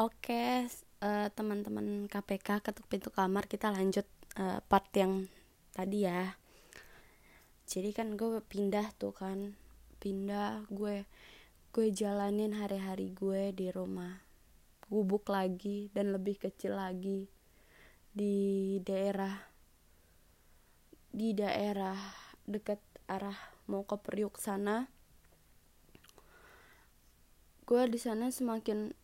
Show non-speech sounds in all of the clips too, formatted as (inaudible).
Oke, uh, teman-teman KPK ketuk pintu kamar kita lanjut uh, part yang tadi ya. Jadi kan gue pindah tuh kan, pindah gue gue jalanin hari-hari gue di rumah gubuk lagi dan lebih kecil lagi di daerah di daerah dekat arah mau ke Priuk sana gue di sana semakin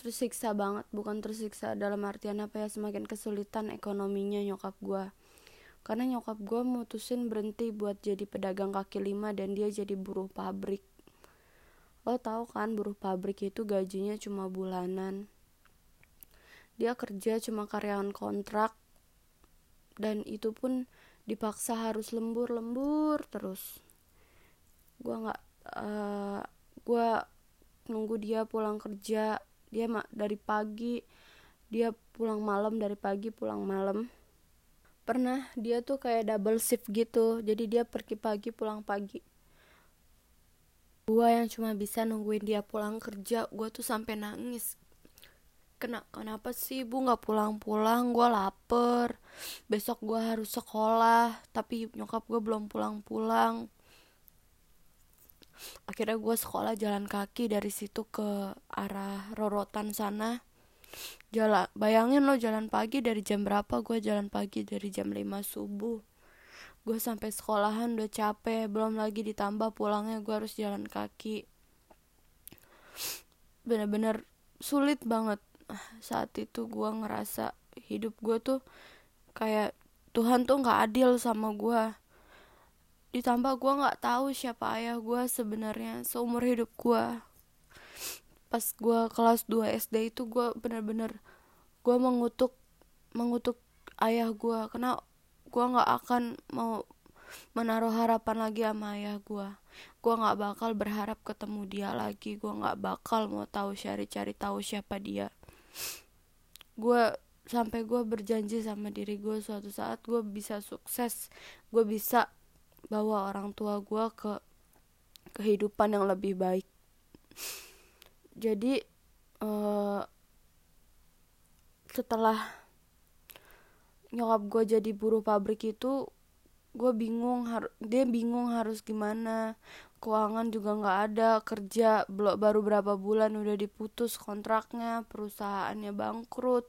tersiksa banget bukan tersiksa dalam artian apa ya semakin kesulitan ekonominya nyokap gue karena nyokap gue mutusin berhenti buat jadi pedagang kaki lima dan dia jadi buruh pabrik. Lo tau kan buruh pabrik itu gajinya cuma bulanan. Dia kerja cuma karyawan kontrak dan itu pun dipaksa harus lembur-lembur terus. Gue nggak uh, gue nunggu dia pulang kerja dia dari pagi dia pulang malam dari pagi pulang malam. Pernah dia tuh kayak double shift gitu jadi dia pergi pagi pulang pagi. Gua yang cuma bisa nungguin dia pulang kerja gua tuh sampai nangis. Kena, kenapa sih? Ibu nggak pulang-pulang gue lapar. Besok gue harus sekolah tapi nyokap gue belum pulang-pulang akhirnya gue sekolah jalan kaki dari situ ke arah rorotan sana. Jalan bayangin lo jalan pagi dari jam berapa? Gue jalan pagi dari jam 5 subuh. Gue sampai sekolahan udah capek belum lagi ditambah pulangnya gue harus jalan kaki. Bener-bener sulit banget. Saat itu gue ngerasa hidup gue tuh kayak Tuhan tuh nggak adil sama gue ditambah gue nggak tahu siapa ayah gue sebenarnya seumur hidup gue pas gue kelas 2 SD itu gue bener-bener gue mengutuk mengutuk ayah gue karena gue nggak akan mau menaruh harapan lagi sama ayah gue gue nggak bakal berharap ketemu dia lagi. Gue nggak bakal mau tahu cari-cari tahu siapa dia. Gue sampai gue berjanji sama diri gue suatu saat gue bisa sukses. Gue bisa bawa orang tua gue ke kehidupan yang lebih baik. Jadi uh, setelah nyokap gue jadi buruh pabrik itu gue bingung har dia bingung harus gimana. Keuangan juga nggak ada kerja belum baru berapa bulan udah diputus kontraknya perusahaannya bangkrut.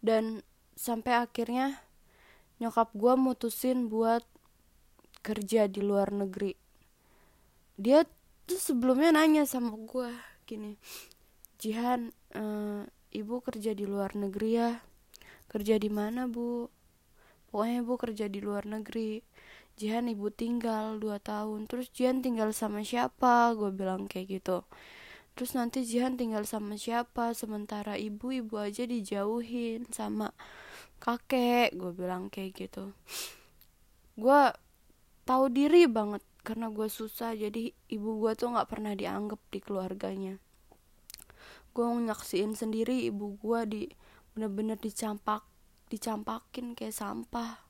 Dan sampai akhirnya nyokap gue mutusin buat kerja di luar negeri. Dia tuh sebelumnya nanya sama gue gini Jihan uh, ibu kerja di luar negeri ya? Kerja di mana bu? Pokoknya ibu kerja di luar negeri. Jihan ibu tinggal dua tahun. Terus Jihan tinggal sama siapa? Gue bilang kayak gitu. Terus nanti Jihan tinggal sama siapa? Sementara ibu ibu aja dijauhin sama kakek. Gue bilang kayak gitu. Gue tahu diri banget karena gue susah. Jadi ibu gue tuh nggak pernah dianggap di keluarganya. Gue nyaksiin sendiri ibu gue di bener-bener dicampak dicampakin kayak sampah.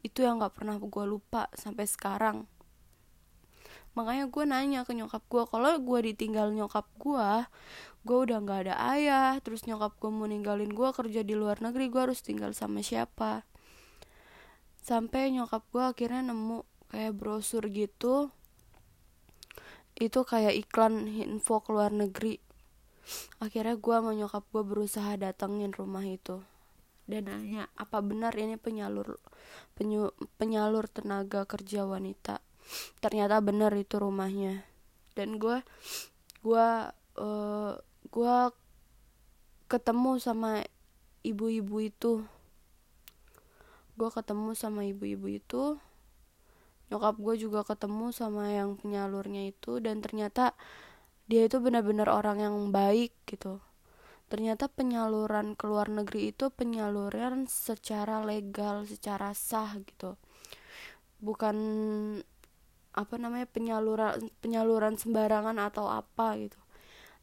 Itu yang nggak pernah gue lupa sampai sekarang. Makanya gue nanya ke nyokap gue kalau gue ditinggal nyokap gue gue udah nggak ada ayah terus nyokap gue mau ninggalin gue kerja di luar negeri gue harus tinggal sama siapa? Sampai nyokap gue akhirnya nemu kayak brosur gitu itu kayak iklan info ke luar negeri. Akhirnya gue sama nyokap gue berusaha datengin rumah itu. Dan nanya apa benar ini penyalur penyu, penyalur tenaga kerja wanita? Ternyata benar itu rumahnya. Dan gue gue uh, gue ketemu sama ibu-ibu itu. Gue ketemu sama ibu-ibu itu nyokap gue juga ketemu sama yang penyalurnya itu dan ternyata dia itu benar-benar orang yang baik gitu. Ternyata penyaluran ke luar negeri itu penyaluran secara legal secara sah gitu. Bukan apa namanya penyaluran penyaluran sembarangan atau apa gitu.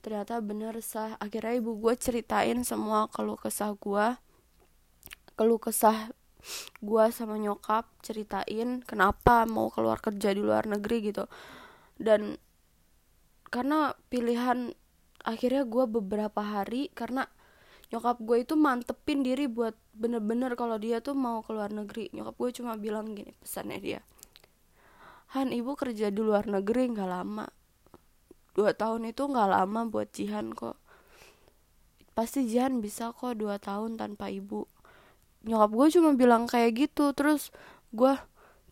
Ternyata bener sah. Akhirnya ibu gue ceritain semua keluh kesah gue keluh kesah gue sama nyokap ceritain kenapa mau keluar kerja di luar negeri gitu. Dan karena pilihan akhirnya gue beberapa hari karena nyokap gue itu mantepin diri buat bener-bener kalau dia tuh mau keluar negeri. Nyokap gue cuma bilang gini pesannya dia Han ibu kerja di luar negeri nggak lama. Dua tahun itu nggak lama buat Jihan kok. Pasti Jihan bisa kok dua tahun tanpa ibu nyokap gue cuma bilang kayak gitu terus gue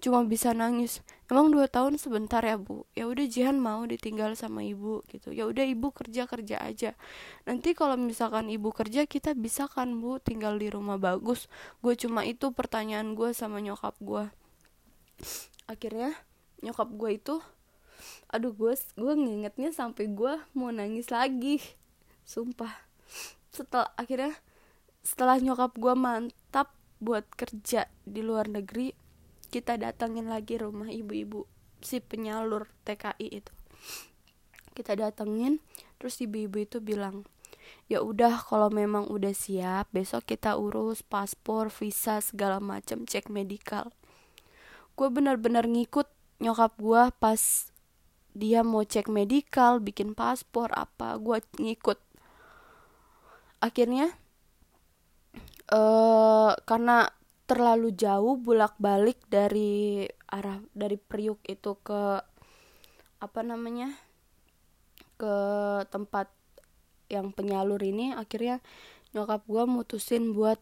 cuma bisa nangis. Emang dua tahun sebentar ya bu? Ya udah Jihan mau ditinggal sama ibu gitu. Ya udah ibu kerja kerja aja. Nanti kalau misalkan ibu kerja kita bisa kan bu tinggal di rumah bagus? Gue cuma itu pertanyaan gue sama nyokap gue akhirnya nyokap gue itu aduh gue gue ngingetnya sampai gue mau nangis lagi. Sumpah. Setelah akhirnya setelah nyokap gue mantap buat kerja di luar negeri kita datangin lagi rumah ibu-ibu si penyalur TKI itu. Kita datengin terus ibu-ibu itu bilang ya udah kalau memang udah siap besok kita urus paspor visa segala macam cek medikal. Gue benar-benar ngikut nyokap gue pas dia mau cek medikal bikin paspor apa gue ngikut. Akhirnya uh, karena terlalu jauh bolak-balik dari arah dari Priuk itu ke apa namanya ke tempat yang penyalur ini akhirnya nyokap gue mutusin buat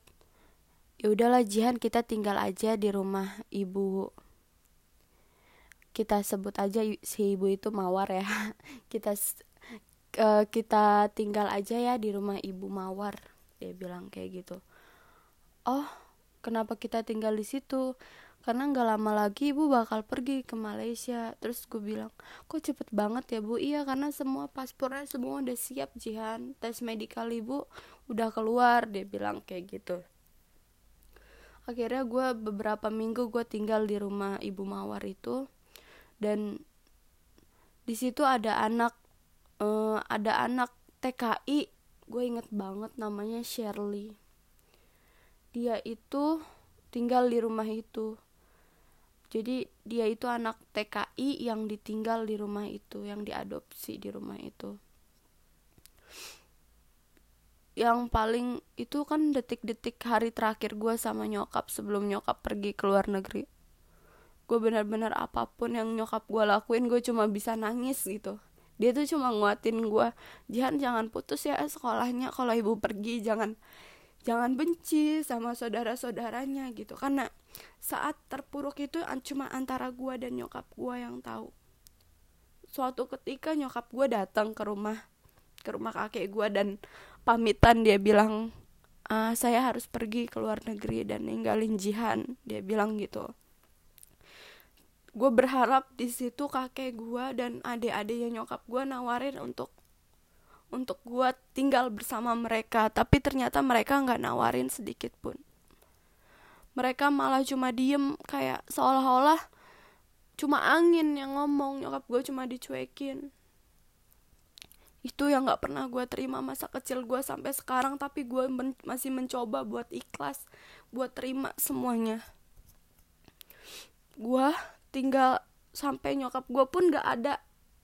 ya udahlah Jihan kita tinggal aja di rumah ibu. Kita sebut aja si ibu itu mawar ya. (laughs) Kita uh, kita tinggal aja ya di rumah ibu mawar dia bilang kayak gitu oh kenapa kita tinggal di situ? Karena nggak lama lagi ibu bakal pergi ke Malaysia. Terus gue bilang kok cepet banget ya bu? Iya karena semua paspornya semua udah siap Jihan. Tes medikal ibu udah keluar dia bilang kayak gitu. Akhirnya gue beberapa minggu gue tinggal di rumah ibu mawar itu. Dan di situ ada anak uh, ada anak TKI gue inget banget namanya Shirley dia itu tinggal di rumah itu. Jadi dia itu anak TKI yang ditinggal di rumah itu yang diadopsi di rumah itu. Yang paling itu kan detik-detik hari terakhir gue sama nyokap sebelum nyokap pergi ke luar negeri. Gue benar-benar apa pun yang nyokap gue lakuin gue cuma bisa nangis gitu. Dia tuh cuma nguatin gue jangan jangan putus ya sekolahnya kalau ibu pergi jangan jangan benci sama saudara-saudaranya gitu. Karena saat terpuruk itu cuma antara gue dan nyokap gue yang tahu. Suatu ketika nyokap gue datang ke rumah ke rumah kakek gue dan pamitan dia bilang ah, saya harus pergi ke luar negeri dan ninggalin Jihan dia bilang gitu. Gue berharap di situ kakek gue dan adik-adiknya nyokap gue nawarin untuk untuk gue tinggal bersama mereka tapi ternyata mereka nggak nawarin sedikit pun. Mereka malah cuma diem kayak seolah-olah cuma angin yang ngomong nyokap gue cuma dicuekin. Itu yang nggak pernah gue terima masa kecil gue sampai sekarang tapi gue men masih mencoba buat ikhlas buat terima semuanya. Gue tinggal sampai nyokap gue pun nggak ada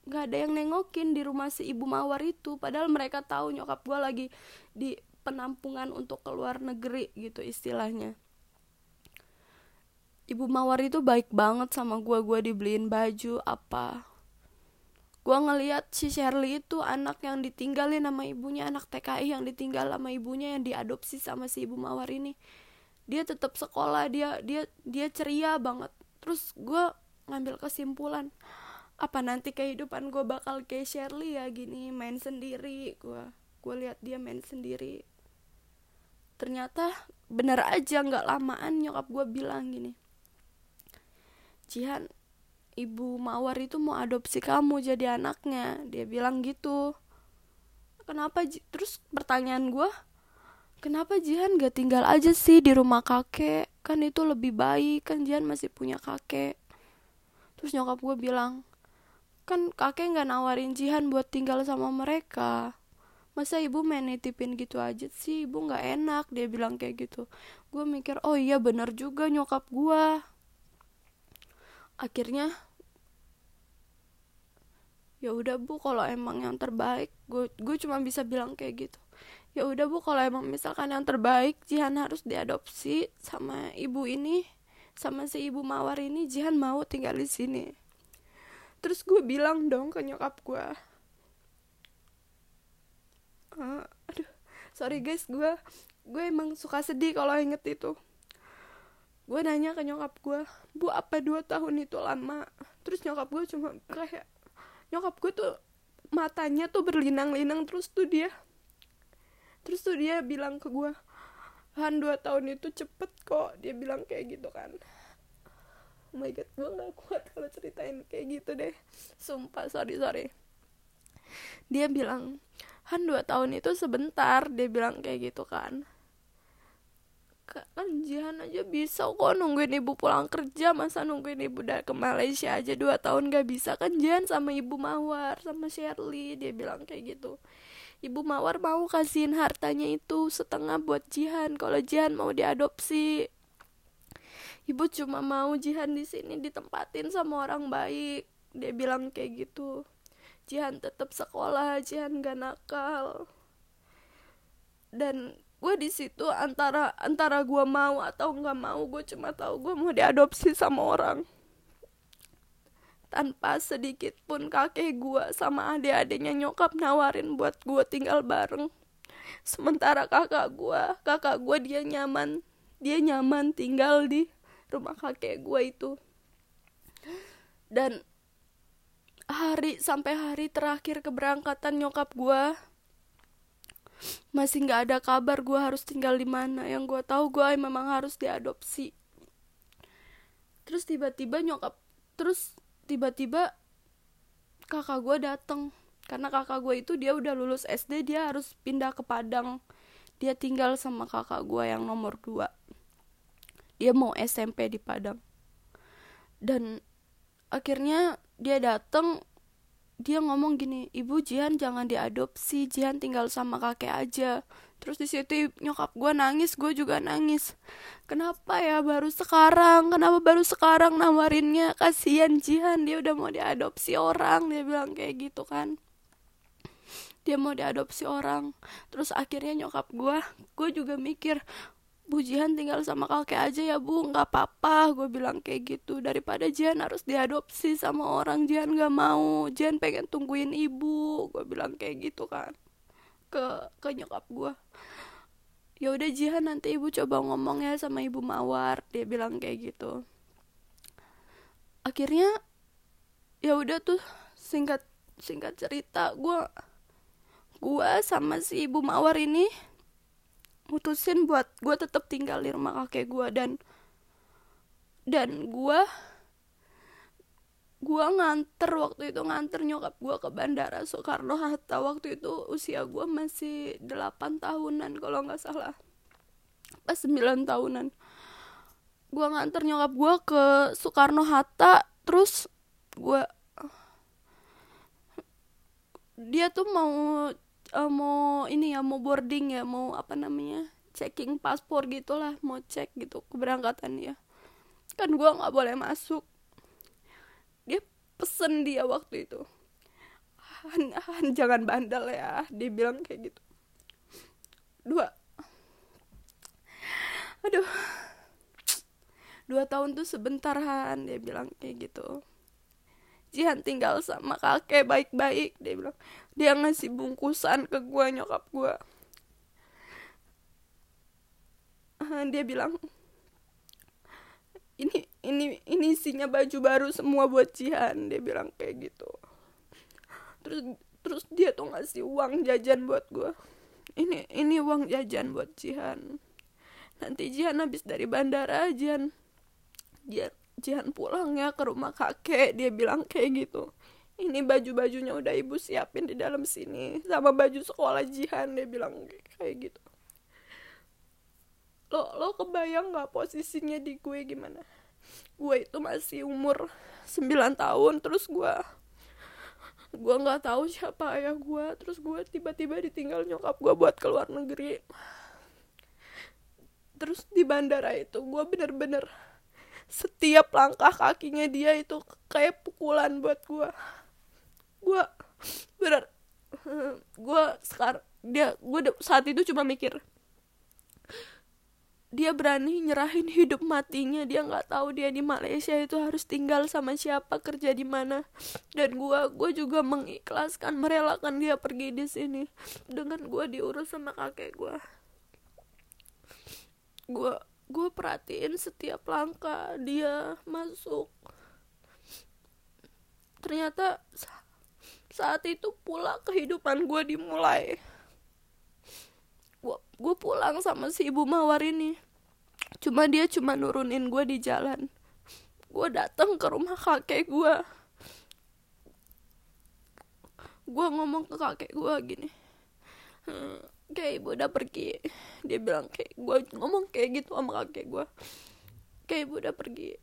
nggak ada yang nengokin di rumah si ibu mawar itu. Padahal mereka tahu nyokap gue lagi di penampungan untuk keluar negeri gitu istilahnya. Ibu mawar itu baik banget sama gue gue dibeliin baju apa. Gue ngeliat si Shirley itu anak yang ditinggalin sama ibunya anak TKI yang ditinggal sama ibunya yang diadopsi sama si ibu mawar ini. Dia tetap sekolah dia dia dia ceria banget. Terus gue ngambil kesimpulan apa nanti kehidupan gue bakal kayak Shirley ya gini main sendiri. Gue gue lihat dia main sendiri. Ternyata bener aja nggak lamaan nyokap gue bilang gini Jihan ibu Mawar itu mau adopsi kamu jadi anaknya. Dia bilang gitu. Kenapa terus pertanyaan gue kenapa Jihan gak tinggal aja sih di rumah kakek? Kan itu lebih baik kan Jihan masih punya kakek. Terus nyokap gue bilang kan kakek nggak nawarin Jihan buat tinggal sama mereka. Masa ibu main nitipin gitu aja sih? Ibu nggak enak dia bilang kayak gitu. Gue mikir oh iya bener juga nyokap gue akhirnya ya udah bu kalau emang yang terbaik gue gue cuma bisa bilang kayak gitu. Ya udah bu kalau emang misalkan yang terbaik Jihan harus diadopsi sama ibu ini sama si ibu mawar ini Jihan mau tinggal di sini terus gue bilang dong ke nyokap gue uh, aduh sorry guys gue gue emang suka sedih kalau inget itu. Gue nanya ke nyokap gue bu apa dua tahun itu lama? Terus nyokap gue cuma kayak nyokap gue tuh matanya tuh berlinang-linang terus tuh dia. Terus tuh dia bilang ke gue Han dua tahun itu cepet kok. Dia bilang kayak gitu kan oh my god gue gak kuat kalau ceritain kayak gitu deh. Sumpah sorry sorry. Dia bilang Han dua tahun itu sebentar dia bilang kayak gitu kan. Kan Jihan aja bisa kok nungguin ibu pulang kerja masa nungguin ibu dari ke Malaysia aja dua tahun gak bisa? Kan Jihan sama ibu Mawar sama Shirley dia bilang kayak gitu. Ibu Mawar mau kasihin hartanya itu setengah buat Jihan kalau Jihan mau diadopsi ibu cuma mau Jihan di sini ditempatin sama orang baik. Dia bilang kayak gitu. Jihan tetap sekolah Jihan gak nakal. Dan gue di situ antara antara gue mau atau nggak mau gue cuma tahu gue mau diadopsi sama orang. Tanpa sedikit pun kakek gue sama adik-adiknya nyokap nawarin buat gue tinggal bareng. Sementara kakak gue kakak gue dia nyaman. Dia nyaman tinggal di rumah kakek gue itu. Dan hari sampai hari terakhir keberangkatan nyokap gue masih nggak ada kabar gue harus tinggal di mana. Yang gue tahu gue memang harus diadopsi. Terus tiba-tiba nyokap terus tiba-tiba kakak gue dateng. Karena kakak gue itu dia udah lulus SD dia harus pindah ke Padang. Dia tinggal sama kakak gue yang nomor dua dia mau SMP di Padang. Dan akhirnya dia dateng dia ngomong gini ibu Jihan jangan diadopsi Jihan tinggal sama kakek aja. Terus di situ nyokap gue nangis gue juga nangis. Kenapa ya baru sekarang? Kenapa baru sekarang nawarinnya? Kasihan Jihan dia udah mau diadopsi orang dia bilang kayak gitu kan. Dia mau diadopsi orang. Terus akhirnya nyokap gue gue juga mikir Bu Jihan tinggal sama kakek aja ya bu. Nggak apa-apa. Gue bilang kayak gitu. Daripada Jihan harus diadopsi sama orang Jihan nggak mau. Jihan pengen tungguin ibu. Gue bilang kayak gitu kan ke ke nyokap gue ya udah Jihan nanti ibu coba ngomong ya sama ibu Mawar. Dia bilang kayak gitu. Akhirnya ya udah tuh singkat singkat cerita gue gue sama si ibu Mawar ini mutusin buat gue tetap tinggal di rumah kakek gue dan dan gue gue nganter waktu itu nganter nyokap gue ke bandara Soekarno Hatta. Waktu itu usia gue masih 8 tahunan kalau nggak salah. Pas 9 tahunan. Gue nganter nyokap gue ke Soekarno Hatta terus gue dia tuh mau uh, mau ini ya mau boarding ya mau apa namanya checking paspor gitulah mau cek gitu keberangkatan dia. Kan gue nggak boleh masuk. Dia pesen dia waktu itu. Han, Han jangan bandel ya dia bilang kayak gitu. Dua. Aduh. Dua tahun tuh sebentar Han dia bilang kayak gitu Jihan tinggal sama kakek baik-baik dia bilang. Dia ngasih bungkusan ke gue nyokap gue dia bilang ini ini ini isinya baju baru semua buat Jihan dia bilang kayak gitu. Terus terus dia tuh ngasih uang jajan buat gue ini ini uang jajan buat Jihan. Nanti Jihan habis dari bandara Jihan Jihan Jihan pulang ya ke rumah kakek dia bilang kayak gitu. Ini baju-bajunya udah ibu siapin di dalam sini sama baju sekolah Jihan dia bilang kayak gitu. Lo lo kebayang nggak posisinya di gue gimana? Gue itu masih umur 9 tahun terus gue gue nggak tahu siapa ayah gue terus gue tiba-tiba ditinggal nyokap gue buat keluar negeri. Terus di bandara itu gue bener-bener setiap langkah kakinya dia itu kayak pukulan buat gue gue bener gue sekarang dia gue saat itu cuma mikir dia berani nyerahin hidup matinya dia nggak tahu dia di Malaysia itu harus tinggal sama siapa kerja di mana. Dan gue gue juga mengikhlaskan merelakan dia pergi di sini. Dengan gue diurus sama kakek gue gue gue perhatiin setiap langkah dia masuk. Ternyata saat itu pula kehidupan gue dimulai. Gue pulang sama si ibu mawar ini. Cuma dia cuma nurunin gue di jalan. Gue datang ke rumah kakek gue gue ngomong ke kakek gue gini hm, kayak ibu udah pergi dia bilang kayak gue ngomong kayak gitu sama kakek gue kayak ibu udah pergi.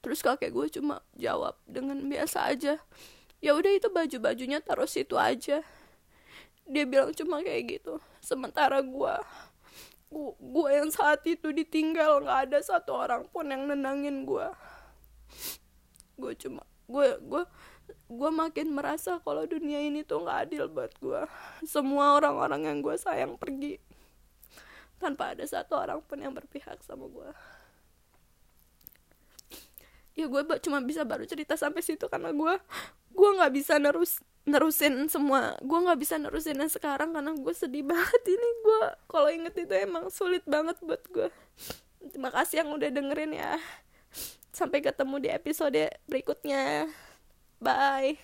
Terus kakek gue cuma jawab dengan biasa aja. Ya udah itu baju bajunya taruh situ aja. Dia bilang cuma kayak gitu. Sementara gue gue yang saat itu ditinggal nggak ada satu orang pun yang nenangin gue gue cuma gue gue gue makin merasa kalau dunia ini tuh nggak adil buat gue semua orang-orang yang gue sayang pergi. Tanpa ada satu orang pun yang berpihak sama gue ya gue cuma bisa baru cerita sampai situ karena gue gue nggak bisa nerus nerusin semua gue nggak bisa nerusin yang sekarang karena gue sedih banget ini. Gue kalau inget itu emang sulit banget buat gue terima kasih yang udah dengerin ya. Sampai ketemu di episode berikutnya bye